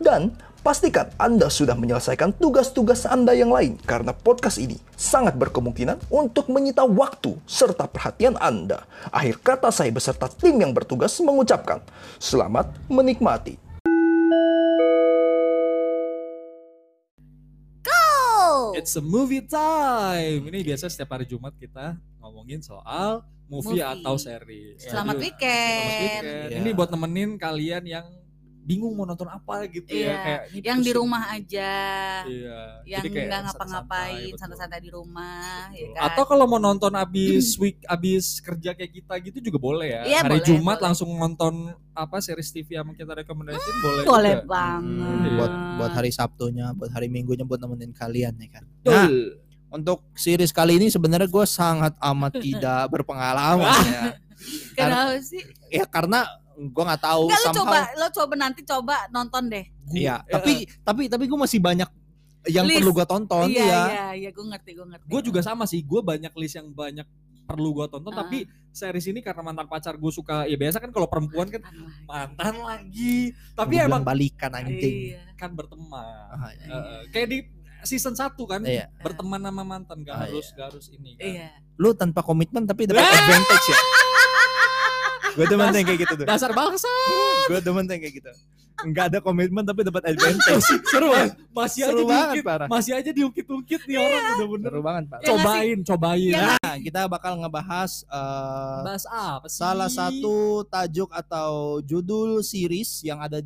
dan Pastikan Anda sudah menyelesaikan tugas-tugas Anda yang lain karena podcast ini sangat berkemungkinan untuk menyita waktu serta perhatian Anda. Akhir kata saya beserta tim yang bertugas mengucapkan selamat menikmati. Go! It's a movie time. Ini biasa setiap hari Jumat kita ngomongin soal movie, Movie. atau series. Selamat Jadi, weekend. Selamat weekend. Iya. Ini buat nemenin kalian yang bingung mau nonton apa gitu ya. Iya, Kayak ini yang di rumah aja, Iya. yang Jadi kayak nggak santai-santai, ngapa-ngapain, santai-santai di rumah, ya kan? Atau kalau mau nonton abis week abis kerja kayak kita gitu juga boleh ya. Iya, Hari boleh, Jumat boleh. langsung nonton apa series TV yang kita rekomendasiin boleh. boleh juga. banget. Hmm, buat buat hari Sabtunya, buat hari Minggunya buat nemenin kalian ya kan. Betul. Nah, untuk series kali ini sebenarnya gue sangat amat tidak berpengalaman ya. Kenapa sih? Ya karena gue nggak tahu Enggak lo somehow. coba, lo coba nanti coba nonton deh. Iya, Ya, tapi tapi tapi gue masih banyak yang List. perlu gue tonton iya, ya. iya, iya, gue ngerti, gue ngerti. gue juga sama sih gue banyak list yang banyak perlu gue tonton Ah. tapi series ini karena mantan pacar gue suka ya biasa kan kalau perempuan kan Mantan lagi. mantan lagi tapi Gua emang balikan anjing. Iya. kan berteman Ah, iya. Eh, kayak di season 1 kan Iya. berteman sama mantan gak Ah, harus gak harus ini kan Iya. Lu tanpa komitmen tapi dapat advantage ya. Gue demen yang kayak gitu tuh. dasar bangsa Gue demen yang kayak gitu. Enggak ada komitmen tapi dapat advantage. seru kan masih Seru aja banget, diungkit parah. masih aja diungkit-ungkit nih orang bener-bener Seru banget, Pak. Ya cobain cobain Ya Nah, kita bakal ngebahas eh, bahas apa sih salah satu tajuk atau judul series yang ada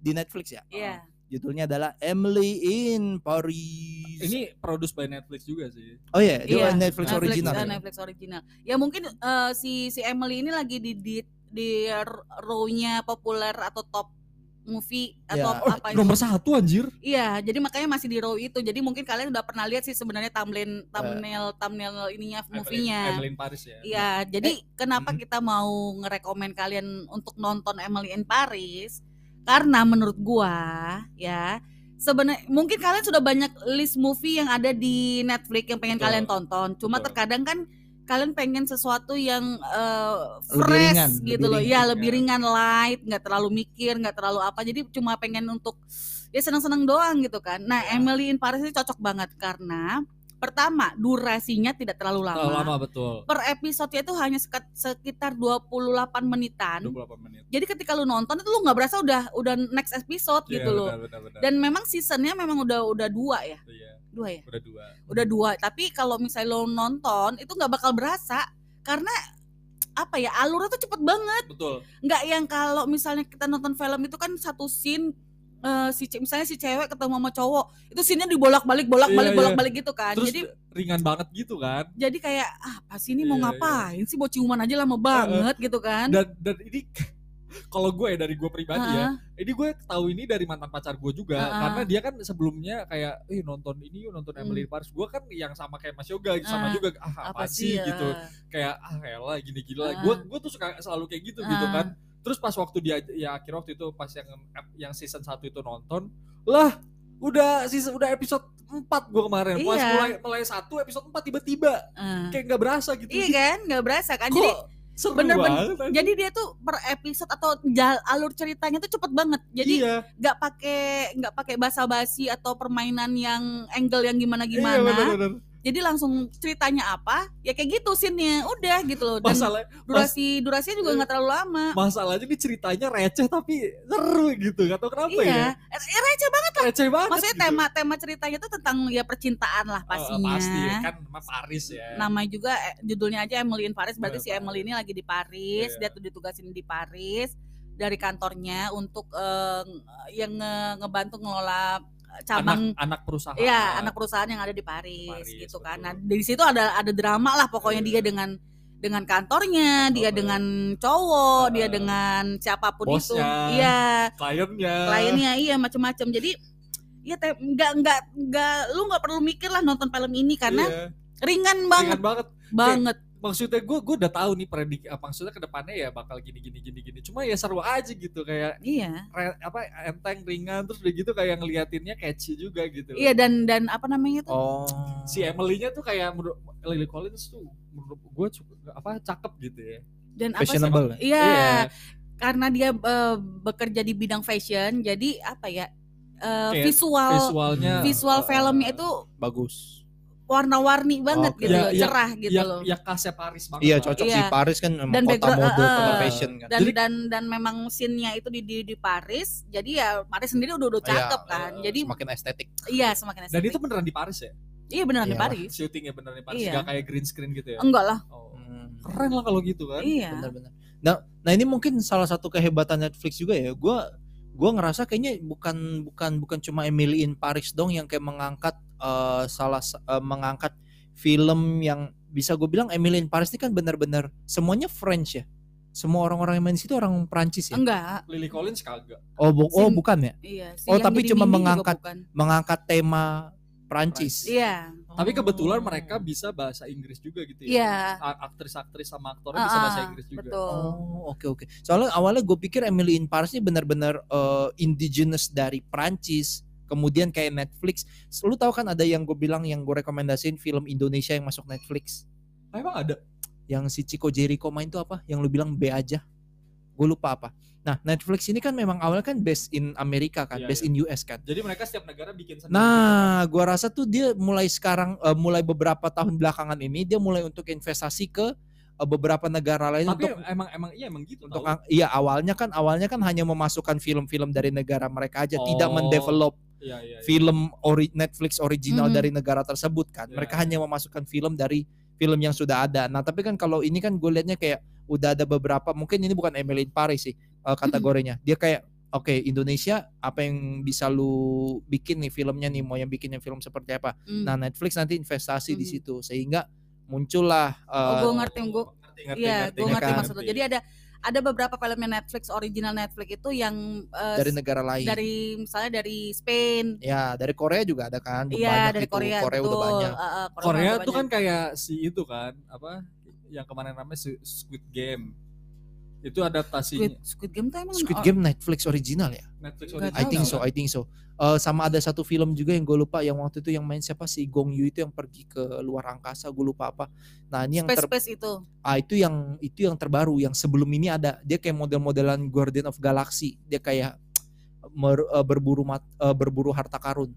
di Netflix ya. Iya. Judulnya adalah Emily in Paris. ini produce by Netflix juga sih oh iya, dia Iya, Netflix, original. eh, ya? Netflix original. Ya mungkin eh, si si Emily ini lagi di di di row-nya populer atau top movie atau Ya. oh, apa nomor satu anjir Iya, jadi makanya masih di row itu. Jadi mungkin kalian udah pernah lihat sih sebenarnya thumbnail thumbnail thumbnail ininya movie-nya. Evelyn Paris ya Iya, jadi kenapa hmm. kita mau ngerekomen kalian untuk nonton Emily in Paris? Karena menurut gua ya sebenarnya mungkin kalian sudah banyak list movie yang ada di Netflix yang pengen Betul. kalian tonton. Cuma Betul. terkadang kan kalian pengen sesuatu yang Lebih fresh ringan, gitu lebih loh. ringan, ya, ya. lebih ringan light, nggak terlalu mikir, nggak terlalu apa. Jadi cuma pengen untuk ya seneng-seneng doang gitu kan. Nah, Ya. Emily in Paris ini cocok banget karena pertama durasinya tidak terlalu lama Terlalu lama betul per episode itu hanya sekitar 28 menitan. 28 menit Jadi ketika lu nonton itu lu nggak berasa udah udah next episode Iya, gitu loh. benar, benar, benar. Dan memang seasonnya memang udah udah dua ya, Iya, dua ya, udah dua udah dua. Tapi kalau misalnya lo nonton itu nggak bakal berasa karena apa ya alurnya tuh cepet banget. betul Nggak yang kalau misalnya kita nonton film itu kan satu scene eh, si misalnya si cewek ketemu sama cowok itu scene-nya dibolak-balik bolak-balik Iya, iya. bolak-balik gitu kan. terus Jadi ringan banget gitu kan jadi kayak ah pas ini mau Iya, iya. ngapain sih mau ciuman aja lama banget gitu kan. dan dan ini kalau gue ya dari gue pribadi ya Heeh. ini gue tahu ini dari mantan pacar gue juga ah. karena dia kan sebelumnya kayak eh nonton ini yuk nonton Hmm. Emily Paris gue kan yang sama kayak Mas Yoga sama Ah, juga ah apa, sih ya? gitu kayak ah elah gini lah Ah. gue gue tuh suka selalu kayak gitu gitu Ah. kan terus pas waktu dia ya akhir waktu itu pas yang yang season 1 itu nonton lah udah season udah episode 4 gue kemarin pas Iya. mulai mulai satu episode 4 tiba-tiba Eh. kayak nggak berasa gitu Iya kan, nggak berasa kan. Kok Jadi seru bener-bener- banget, jadi dia tuh per episode atau jal- alur ceritanya tuh cepet banget. Jadi iya nggak pakai nggak pakai basa-basi atau permainan yang angle yang iya gimana-gimana. bener-bener. Jadi langsung ceritanya apa? Ya kayak gitu scene-nya. Udah gitu loh. Dan masalah durasi durasinya juga nggak terlalu lama. masalahnya ini ceritanya receh tapi seru gitu gak tau kenapa iya. ya Eh, receh banget. receh banget Maksudnya gitu. tema tema ceritanya tuh tentang ya percintaan lah Oh, pastinya. pasti kan nama Paris ya namanya juga eh, judulnya aja Emily in Paris berarti Oh, si Emily ini lagi di Paris Iya. dia tuh ditugasin di Paris dari kantornya untuk eh, yang nge- ngebantu ngelola cabang anak, anak perusahaan ya anak perusahaan yang ada di Paris, Paris, gitu kan betul. nah dari situ ada ada drama lah pokoknya Iya. dia dengan dengan kantornya dia Kantornya. dengan cowok dia Ah. dengan siapa pun itu Bosnya. iya kliennya kliennya iya macam-macam jadi ya nggak nggak nggak lu nggak perlu mikir lah nonton film ini karena Iya, ringan banget ringan banget. banget Maksudnya gue gue udah tahu nih predik apa maksudnya ke depannya ya bakal gini gini gini gini. Cuma ya seru aja gitu kayak iya re- apa enteng ringan terus udah gitu kayak ngeliatinnya catchy juga gitu. iya dan dan apa namanya tuh Oh. Si Emily-nya tuh kayak menurut Lily Collins tuh menurut gue cukup apa cakep gitu ya. dan apa sih Fashionable. iya Iya. karena dia eh, bekerja di bidang fashion jadi apa ya eh, Kayak visual Visualnya visual eh, filmnya itu Bagus. Warna-warni banget Oke. gitu Ya, loh, ya, cerah gitu ya, loh ya khasnya Paris banget. Iya cocok Iya. sih Paris kan emang Dan kota mode, eh, kota eh. fashion kan. dan Jadi- dan dan memang scene-nya itu di, di di Paris jadi ya Paris sendiri udah udah Iya, cakep kan eh, jadi Semakin estetik. iya semakin Dan estetik. itu beneran di Paris ya? iya beneran di Iyalah. Paris Syutingnya beneran di Paris, Iya. nggak kayak green screen gitu ya? enggak lah Oh. Hmm. Keren lah kalau gitu kan. iya Benar-benar. Nah, nah ini mungkin salah satu kehebatan Netflix juga ya. Gua gua ngerasa kayaknya bukan bukan bukan cuma Emily in Paris dong yang kayak mengangkat eh, salah sa- eh, mengangkat film yang bisa gue bilang Emily in Paris ini kan benar-benar semuanya French ya. Semua orang-orang yang main di situ orang Prancis ya. enggak Lily Collins kagak. Oh, bu- oh bukan ya. iya si Oh, tapi cuma mengangkat-. Mengangkat tema Prancis. iya Tapi kebetulan Oh. mereka bisa bahasa Inggris juga gitu ya. Iya. Aktris-aktris sama aktornya bisa Ah, bahasa Inggris juga. betul Oh oke oke. Soalnya awalnya gue pikir Emily in Paris ini benar-benar eh, indigenous dari Prancis. Kemudian kayak Netflix. Lu tahu kan ada yang gue bilang yang gue rekomendasiin film Indonesia yang masuk Netflix. Ah, emang ada? Yang si Chico Jericho main tuh apa? Yang lu bilang B aja. Gue lupa apa. Nah Netflix ini kan memang awalnya kan based in Amerika kan, Iya, based iya. in US kan. Jadi mereka setiap negara bikin sendiri. gitu kan? Nah, gua rasa tuh dia mulai sekarang eh, mulai beberapa tahun belakangan ini dia mulai untuk investasi ke eh, beberapa negara lain Tapi untuk emang emang iya emang gitu. untuk iya awalnya kan awalnya kan hanya memasukkan film-film dari negara mereka aja tidak Oh. mendevelop Iya iya. iya. film ori Netflix original Mhm. dari negara tersebut kan Iya, mereka iya. hanya memasukkan film dari film yang sudah ada nah tapi kan kalau ini kan gue liatnya kayak udah ada beberapa mungkin ini bukan Emily in Paris sih eh, kategorinya dia kayak oke Indonesia apa yang bisa lu bikin nih filmnya nih mau yang bikin yang film seperti apa Hmm. nah Netflix nanti investasi di Mhm. situ sehingga muncullah Oh, eh, gua ngerti, gua- Ngerti, ngerti, Iya, ngerti, gue ya ngerti maksud lu. Jadi ada ada beberapa filmnya Netflix original Netflix itu yang eh, dari negara lain dari misalnya dari Spain, ya dari Korea juga ada kan iya banyak dari itu. Korea, Korea betul. udah banyak Eh, eh, Korea udah tuh kan kayak si itu kan apa yang kemarin namanya Squid Game. Itu adaptasinya Squid, Squid Game tuh emang Squid oh, Game Netflix original ya Netflix Nggak I think so, original? I think so. Eh, sama ada satu film juga yang gue lupa yang waktu itu yang main siapa si Gong Yu itu yang pergi ke luar angkasa, gue lupa apa. Nah ini yang Space ter, Space itu. ah, itu yang itu yang terbaru, yang sebelum ini ada dia kayak model-modelan Guardian of Galaxy, dia kayak mer- eh, berburu mat, eh, berburu harta karun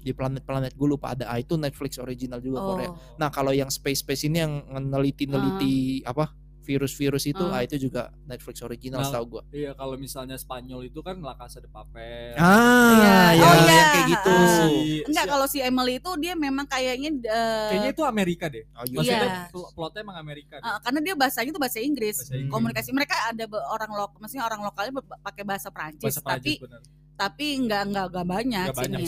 di planet-planet gue lupa ada. Ah, itu Netflix original juga Korea. Oh. Nah kalau yang space space ini yang neliti-neliti apa virus-virus itu, Ah. ah itu juga Netflix original Nah, setahu gue. Iya kalau misalnya Spanyol itu kan La Casa de Papel. Ah, Iya. ya, Oh, yang iya. kayak gitu. Ah. Si- Enggak si- kalau si Emily itu dia memang kayaknya eh, kayaknya itu Amerika deh. Oh, iya. Maksudnya Iya. pl- plotnya emang Amerika. deh. eh, karena dia bahasanya itu bahasa Inggris. Bahasa Inggris. Komunikasi mereka ada orang lokal, maksudnya orang lokalnya pakai bahasa Prancis, Bahasa tapi Prancis bener. tapi enggak enggak enggak banyak Nggak banyak,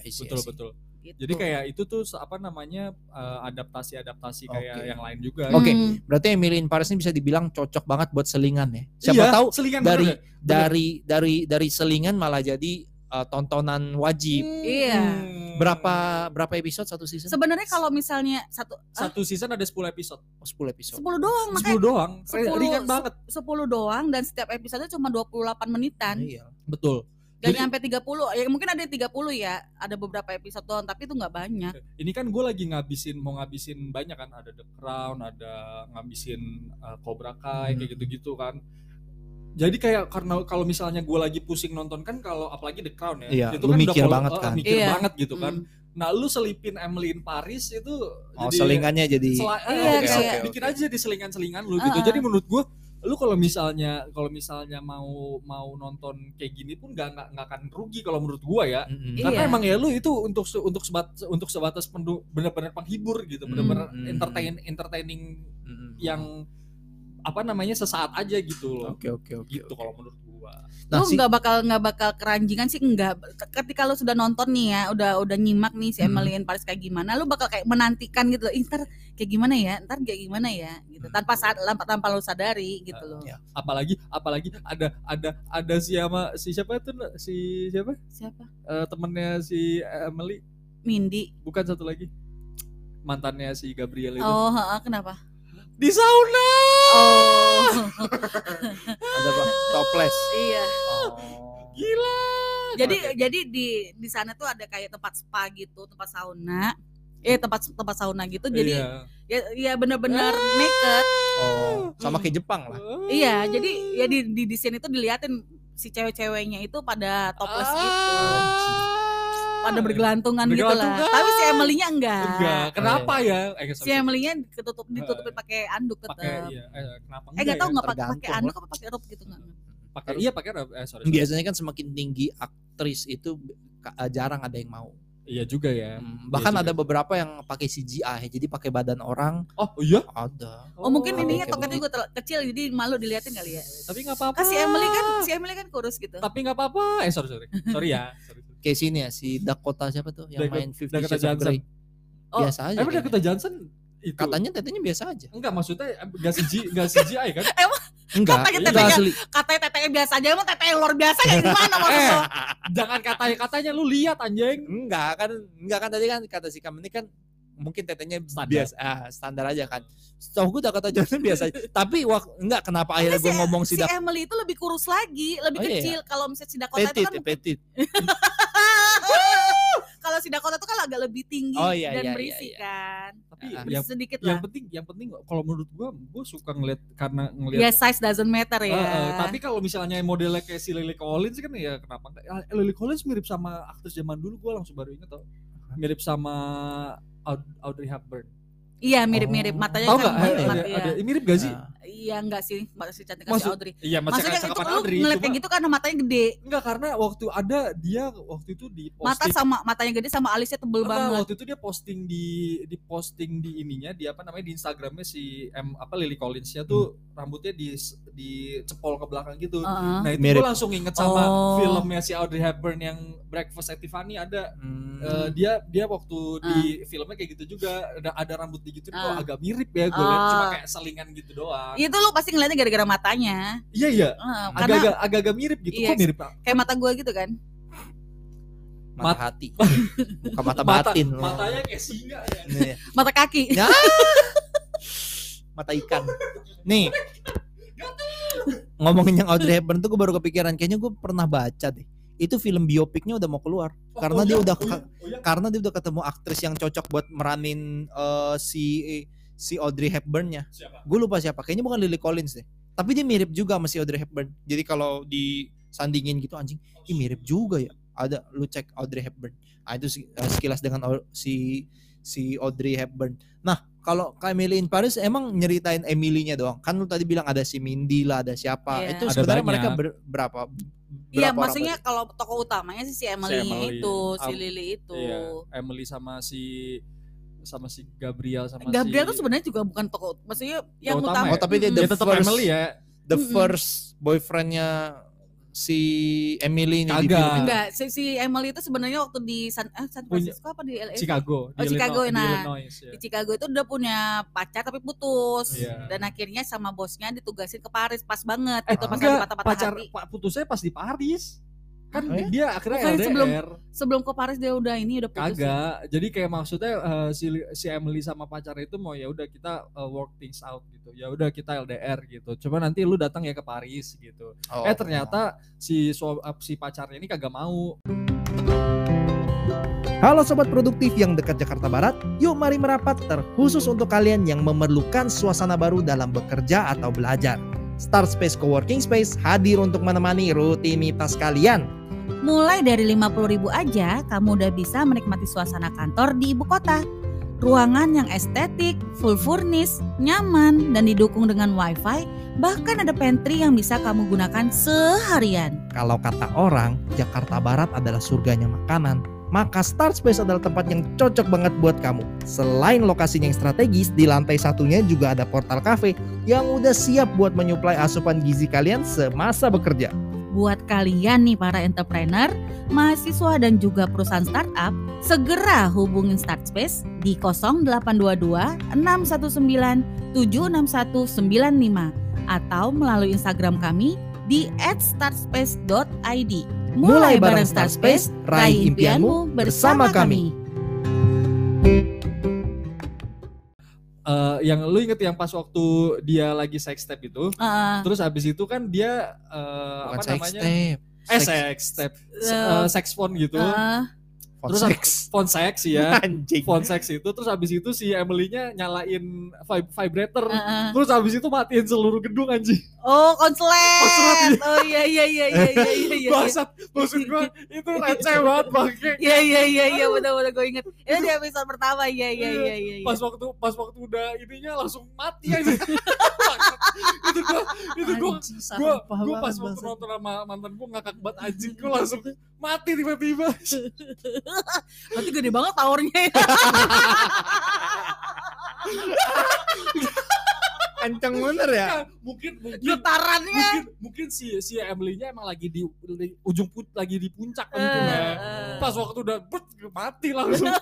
I Betul betul. Gitu. Jadi kayak itu tuh apa namanya eh, adaptasi-adaptasi kayak Oke. yang lain juga. Oke. Hmm. Berarti Emily in Paris ini bisa dibilang cocok banget buat selingan ya. Siapa Iya, tahu selingan dari bener dari dari dari selingan malah jadi uh, tontonan wajib. Iya. Hmm. Berapa berapa episode satu season? Sebenarnya kalau misalnya satu ah, Satu season ada 10 episode. Oh, 10 episode. 10 doang 10 makanya doang. Re- 10 Ringan banget. 10 doang dan setiap episode cuma 28 menitan. Iya. Betul. Gak nyampe 30. Ya mungkin ada 30 ya. Ada beberapa episode doang tapi itu nggak banyak. Ini kan gue lagi ngabisin mau ngabisin banyak kan ada The Crown, ada ngabisin uh, Cobra Kai Hmm. kayak gitu-gitu kan. Jadi kayak karena kalau misalnya gue lagi pusing nonton kan kalau apalagi The Crown ya, Iya, itu kan udah mikir kalau- banget eh, kan. mikir Iya. banget gitu kan. Hmm. Nah, lu selipin Emily in Paris itu Oh, jadi selingannya jadi sela- eh, Iya, bisa kayak- bikin aja di selingan-selingan lu gitu. Uh-uh. Jadi menurut gue lu kalau misalnya kalau misalnya mau mau nonton kayak gini pun nggak nggak nggak akan rugi kalau menurut gua ya. Iya. karena emang ya lu itu untuk se- untuk sebat untuk sebatas benar-benar penghibur gitu Hmm, benar-benar hmm. entertain entertaining Mm-mm. yang apa namanya sesaat aja gitu loh. Oke oke oke. gitu kalau menurut gua. Nah, lu si- nggak bakal nggak bakal keranjingan sih enggak ketika lu sudah nonton nih ya udah udah nyimak nih si Hmm. Emily in Paris kayak gimana lu bakal kayak menantikan gitu loh "Ih, ntar kayak gimana ya ntar kayak gimana ya gitu. Hmm. tanpa saat tanpa, tanpa lu sadari gitu loh. Ya. apalagi apalagi ada ada ada si sama si siapa itu si siapa? Siapa? Eh, temennya si Emily. Mindy. Bukan satu lagi. Mantannya si Gabriel itu. Oh heeh, kenapa di sauna oh ada apa? Toples. iya Oh. gila jadi jadi di di sana tuh ada kayak tempat spa gitu tempat sauna eh tempat tempat sauna gitu jadi Iya. ya ya bener-bener naked Oh, sama kayak Jepang lah. Iya, jadi ya di di, di sini tuh diliatin si cewek-ceweknya itu pada topless gitu. Pada bergelantungan, gitu lah. Bergelantungan. Tapi si Emily-nya enggak. enggak kenapa ya eh, Si Emily-nya ketutup ditutupin pakai anduk tetap. pakai iya eh, kenapa Eh enggak tahu ya? enggak pakai pakai Tergantung anduk apa pakai rope gitu enggak. pakai iya pakai eh sorry, sorry. Biasanya kan semakin tinggi aktris itu eh, jarang ada yang mau. iya juga ya Hmm, Bahkan Iya juga. ada beberapa yang pakai CGI, jadi pakai badan orang oh iya ada. Oh, mungkin ada ininya toketnya juga tel- kecil jadi malu diliatin kali ya. tapi nggak apa-apa Kan si Emily kan si Emily kan kurus gitu. tapi nggak apa-apa eh sorry sorry sorry ya sorry. Kayak sini ya si Dakota siapa tuh yang Dakota- main Fifty Dakota Shades of Johnson. Grey. Oh, Biasa aja. emang. Dakota Johnson itu Katanya tetenya biasa aja. enggak maksudnya enggak CG enggak CGI kan Enggak, Katanya tetenya- asli. Katanya tetenya biasa aja emang tetenya luar biasa kayak gimana maksud Eh. jangan katanya katanya lu lihat anjing Enggak kan, enggak kan tadi kan kata si Kam ini kan mungkin tetenya Standar. biasa ah, standar aja kan. Setahu gue Dakota Johnson biasa aja. Tapi wak, enggak kenapa akhirnya gue ngomong si si Dakota Emily itu lebih kurus lagi, lebih Oh, iya. kecil. Kalau misalnya si Dakota itu petit, kan petit. kalau si Dakota itu kan agak lebih tinggi Oh, iya, dan iya, berisi iya, iya. kan. tapi Ah. yang sedikit yang lah. penting yang penting kalau menurut gua gua suka ngeliat karena Ya ngeliat size doesn't matter ya. Eh, eh, tapi kalau misalnya modelnya kayak si Lily Collins kan ya kenapa enggak Ah, Lily Collins mirip sama aktris zaman dulu gua langsung baru inget tau mirip sama Audrey Hepburn. Iya mirip-mirip. Oh. matanya tau kan nggak? ada, ada, iya. ada- mirip gak sih? Nah, Iya enggak sih, masih cantik si Maksud- Audrey. iya masih Maksudnya kayak itu cakapan lu Audrey ngeliat cuma kayak gitu karena matanya gede. enggak karena waktu ada dia waktu itu di Mata posting sama matanya gede sama alisnya tebel Enggak, banget. waktu itu dia posting di di posting di ininya di apa namanya di Instagramnya si M apa Lily Collinsnya tuh rambutnya di di cepol ke belakang gitu. Heeh. Nah itu gue langsung inget sama Oh. filmnya si Audrey Hepburn yang Breakfast at Tiffany ada hmm, Eh, dia dia waktu di filmnya kayak gitu juga ada ada rambut digituin kok Ah. agak mirip ya gue liat cuma Ah. kayak selingan gitu doang. Itu lu pasti ngeliatnya gara-gara matanya. Iya iya agak-agak agak-agak mirip gitu Iya, kok mirip Pak? kayak mata gua gitu kan. mata mat- hati. Bukan mata batin. loh. matanya kayak singa ya. Nih, Mata kaki. Ya. mata ikan. Nih. Ngomongin yang Audrey Hepburn tuh gue baru kepikiran kayaknya gue pernah baca deh. Itu film biopiknya udah mau keluar karena Oh, dia iya? udah Oh, iya? Oh, iya? karena dia udah ketemu aktris yang cocok buat meranin eh, si si Audrey Hepburn-nya. Siapa? Gue lupa siapa. Kayaknya bukan Lily Collins deh. Tapi dia mirip juga sama si Audrey Hepburn. Jadi kalau disandingin gitu anjing, ih mirip juga ya. Ada lu cek Audrey Hepburn. Ah itu si- eh, sekilas dengan si si Audrey Hepburn. Nah, kalau Emily in Paris emang nyeritain Emily-nya doang. Kan lu tadi bilang ada si Mindy lah, ada siapa. Iya. Itu sebenarnya mereka ber- berapa? Iya, maksudnya kalau tokoh utamanya sih si Emily, Emily. itu, si Am- Lily itu. Iya, Emily sama si sama si Gabriel sama Gabriel si tuh sebenarnya juga bukan tokoh, maksudnya yang utama utama. ya? Oh, tapi dia Mm-mm. the ya tetap first- Emily ya. the Mm-mm. first boyfriendnya si Emily ini di Kagak. film itu. Enggak, si, si Emily itu sebenarnya waktu di San, eh, San Francisco apa di LA? Chicago Oh, Chicago, Illinois, di nah. Illinois, ya. Di Chicago itu udah punya pacar tapi putus. Iya. Dan akhirnya sama bosnya ditugasin ke Paris pas banget Eh, gitu pas enggak, lagi patah-patah pacar hati. putusnya pas di Paris. Kan Oh ya? dia akhirnya Bukan, LDR. sebelum- Sebelum ke Paris dia udah ini udah putus. Kagak. Jadi kayak maksudnya eh, si si Emily sama pacar itu mau ya udah kita eh, work things out gitu. Ya udah kita LDR gitu. Coba nanti lu datang ya ke Paris gitu. Oh. Eh ternyata si su- eh, si pacarnya ini kagak mau. Halo sobat produktif yang dekat Jakarta Barat, yuk mari merapat terkhusus untuk kalian yang memerlukan suasana baru dalam bekerja atau belajar. Star Space Coworking Space hadir untuk menemani rutinitas kalian. Mulai dari 50.000 aja, kamu udah bisa menikmati suasana kantor di ibu kota. Ruangan yang estetik, full furnish, nyaman, dan didukung dengan wifi, bahkan ada pantry yang bisa kamu gunakan seharian. Kalau kata orang, Jakarta Barat adalah surganya makanan, maka Star Space adalah tempat yang cocok banget buat kamu. Selain lokasinya yang strategis, di lantai satunya juga ada portal cafe yang udah siap buat menyuplai asupan gizi kalian semasa bekerja. Buat kalian nih para entrepreneur, mahasiswa dan juga perusahaan startup, segera hubungin Startspace di 0822 619 76195 atau melalui Instagram kami di @startspace.id. Mulai bareng Startspace, raih impianmu bersama kami. Eh, yang lu inget yang pas waktu dia lagi sex step itu, Uh, terus habis itu kan dia eh, Bukan apa sex namanya? step. Eh sex step, Eh, Eh, sex phone gitu. uh, Phone terus sex. phone sex ya. Anjing. phone sex itu terus habis itu si Emily-nya nyalain vib- vibrator. uh, uh. Terus habis itu matiin seluruh gedung anjing. Oh, konslet. Konslet, iya. Oh iya iya iya iya iya iya. iya. Bangsat, maksud gua itu receh banget bangke. Iya iya iya iya benar benar gue inget. Itu di episode pertama. Iya iya iya iya. iya. Pas waktu pas waktu udah ininya langsung mati aja. Bangsat. itu gua itu gua Anjing, gua gua pas waktu nonton sama mantan gua ngakak banget anjing gua langsung mati tiba-tiba. Berarti gede banget powernya ya. Kenceng bener ya. Ya, mungkin mungkin Getarannya. mungkin mungkin si si Emily-nya emang lagi di, di ujung pun lagi di puncak kan mungkin ya. Eh. Pas waktu udah bet, mati langsung.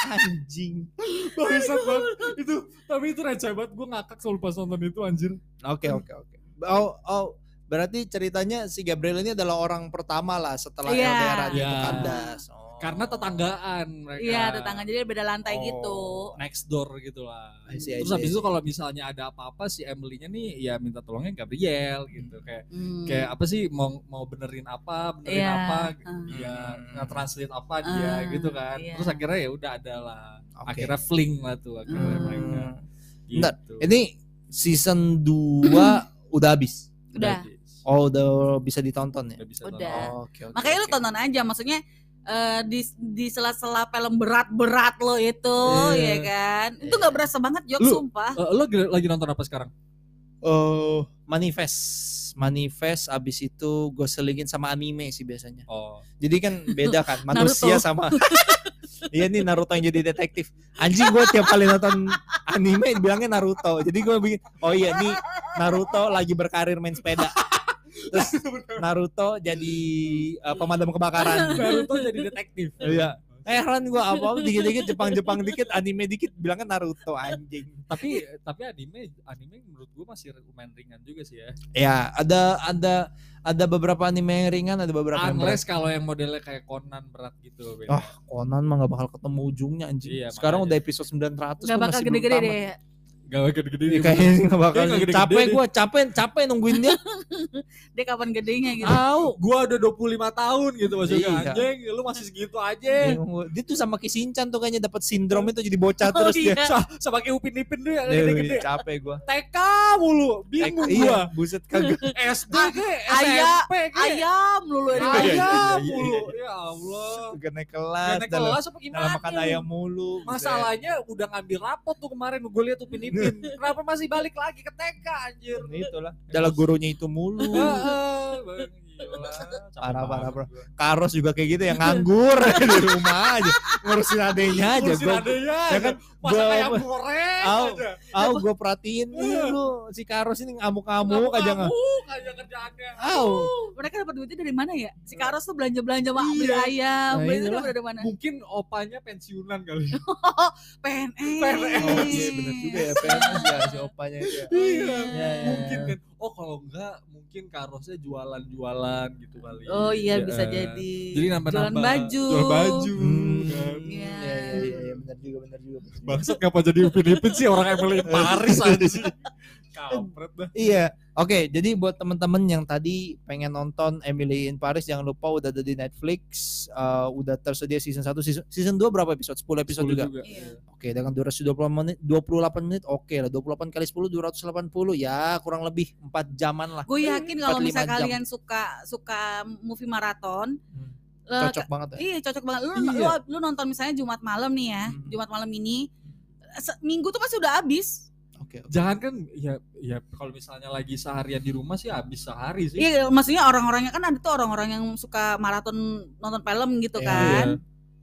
Anjing. Bangsat banget. Itu tapi itu receh banget gua ngakak selalu pas nonton itu anjir. Oke oke oke. Oh oh berarti ceritanya si Gabriel ini adalah orang pertama lah setelah Iya. LDR itu Iya. kandas. Oh. Karena tetanggaan mereka. Iya, tetangga jadi beda lantai Oh. gitu. next door gitu lah. I see, I Terus see, habis itu kalau misalnya ada apa-apa si Emily-nya nih ya minta tolongnya Gabriel gitu kayak Hmm. kayak apa sih mau mau benerin apa, benerin Iya, apa, uh. ya Hmm. nge-translate apa dia Ah, gitu kan. iya. Terus akhirnya ya udah ada lah. Oke. Akhirnya fling lah tuh akhirnya Hmm. mereka. Bentar, Gitu. Ini season 2 udah habis. Udah. Oh udah bisa ditonton ya. Udah bisa Udah. Oh, Oke oke. Makanya lu oke. tonton aja, maksudnya eh, di di sela-sela film berat-berat lo itu, Iya. ya kan? Itu nggak berasa banget jok, Lu- sumpah. Eh, lo lagi- nonton apa sekarang? Eh, manifest manifest abis itu gue selingin sama anime sih biasanya Oh. jadi kan beda kan manusia sama iya nih Naruto yang jadi detektif anjing gue tiap kali nonton anime bilangnya Naruto jadi gue bikin oh iya nih Naruto lagi berkarir main sepeda terus Naruto jadi eh, pemadam kebakaran Naruto jadi detektif. Iya. heran gue apa apa dikit-dikit Jepang-Jepang dikit anime dikit bilangnya Naruto anjing tapi tapi anime anime menurut gua masih lumayan ringan juga sih ya. ya ada ada ada beberapa anime yang ringan ada beberapa yang. Unless kalau yang modelnya kayak Conan berat gitu. beda. Ah, Conan mah gak bakal ketemu ujungnya anjing. Iya, Sekarang makanya. udah episode 900 Gak bakal gede-gede deh. Gak gede-gede. Iya, gitu. kayaknya nggak bakal. Nggak gede-gede capek gue, capek, capek nungguin dia. Dia kapan gedenya gitu. Tahu, gua udah 25 tahun gitu maksudnya Iya. anjing, lu masih segitu aja. dia tuh sama Kisinchan tuh kayaknya dapat sindrom itu jadi bocah Oh, terus dia. iya. Sa- Sama kayak Upin Ipin tuh yang Dia gede-gede. capek gue. TK mulu, bingung iya, gua. buset kagak. SD ke, SMP ke. Ayam lulu ini. Iya, iya, iya, Ayam iya, mulu. iya. Ya Allah. Gak naik Gak kelas, naik dalam, kelas apa gimana? makan ayam mulu. Masalahnya udah ngambil rapot tuh kemarin gue lihat Upin Ipin. Kenapa masih balik lagi ke TK anjir? Itulah. Dalam gurunya itu mulu. Parah, parah, bro. Karos juga kayak gitu yang nganggur di rumah aja ngurusin adenya aja Ngurusin gue adanya ya aja. kan gua- ayam goreng Au. aja. ah gue perhatiin nih lu si Karos ini ngamuk-ngamuk aja nggak Ngamuk aja kerjaannya. Au. Mereka dapat duitnya dari mana ya? Si Karos tuh belanja-belanja sama beli Iya. ayam. Nah, Beli itu inilah. dari mana? Mungkin opanya pensiunan kali. PNS. PNS. Oh iya bener juga ya PNS ya si opanya itu ya. Iya, Iya, iya, mungkin iya. kan. Oh kalau enggak mungkin karosnya jualan-jualan gitu kali. Oh iya bisa Ya. jadi. Jadi nambah-nambah. Jualan baju. Jual baju. Hmm. kan. Iya. Iya iya iya iya, bener juga bener juga. Bangsat ngapa jadi Upin Ipin sih orang Emily Paris aja sih. Kampret dah. Iya, oke. jadi buat teman-teman yang tadi pengen nonton Emily in Paris, jangan lupa udah ada di Netflix, eh, udah tersedia season 1, season, season 2 berapa episode? 10 episode juga. Iya. Oke, dengan durasi 20 menit, 28 menit, oke lah. 28 kali 10 280 ya, kurang lebih 4 jaman lah. Gue yakin kalau 45 misalnya jam. kalian suka suka movie maraton, Hmm. eh, Cocok banget ya. Iya cocok banget. Lu, Iya. lu, lu nonton misalnya Jumat malam nih ya, Hmm. Jumat malam ini, minggu tuh pasti udah habis. Oke. Jangan kan ya ya kalau misalnya lagi seharian di rumah sih habis sehari sih. Iya, maksudnya orang-orangnya kan ada tuh orang-orang yang suka maraton nonton film gitu Iya, kan.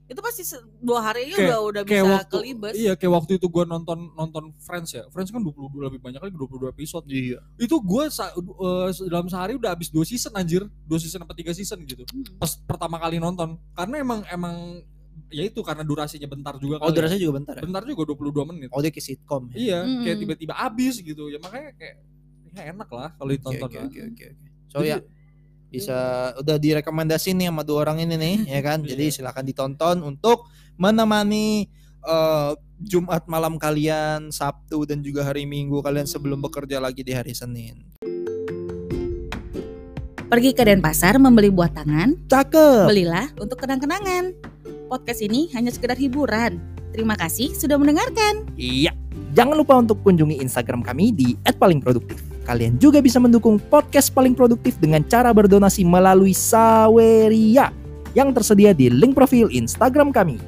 Itu pasti dua hari aja Kayak- udah udah kayak bisa waktu kelibas. iya kayak waktu itu gue nonton nonton Friends ya Friends kan 22 lebih banyak lagi 22 episode Iya. itu gue sa- eh, dalam sehari udah habis dua season anjir dua season apa tiga season gitu Hmm. pas pertama kali nonton karena emang emang ya itu karena durasinya bentar juga Oh, kali ya. durasinya juga bentar ya. bentar juga 22 menit Oh, dia ke sitcom ya. iya Mm-mm. kayak tiba-tiba habis gitu ya makanya kayak ya enak lah kalau ditonton oke, oke, oke, oke. So Jadi- ya bisa udah direkomendasi nih sama dua orang ini nih ya kan. Jadi Iya. silakan ditonton untuk menemani eh, Jumat malam kalian, Sabtu dan juga hari Minggu kalian sebelum bekerja lagi di hari Senin. Pergi ke Denpasar membeli buah tangan, Cakep. belilah untuk kenang-kenangan. Podcast ini hanya sekedar hiburan. Terima kasih sudah mendengarkan. Iya. Jangan lupa untuk kunjungi Instagram kami di @palingproduktif. Kalian juga bisa mendukung podcast paling produktif dengan cara berdonasi melalui Saweria yang tersedia di link profil Instagram kami.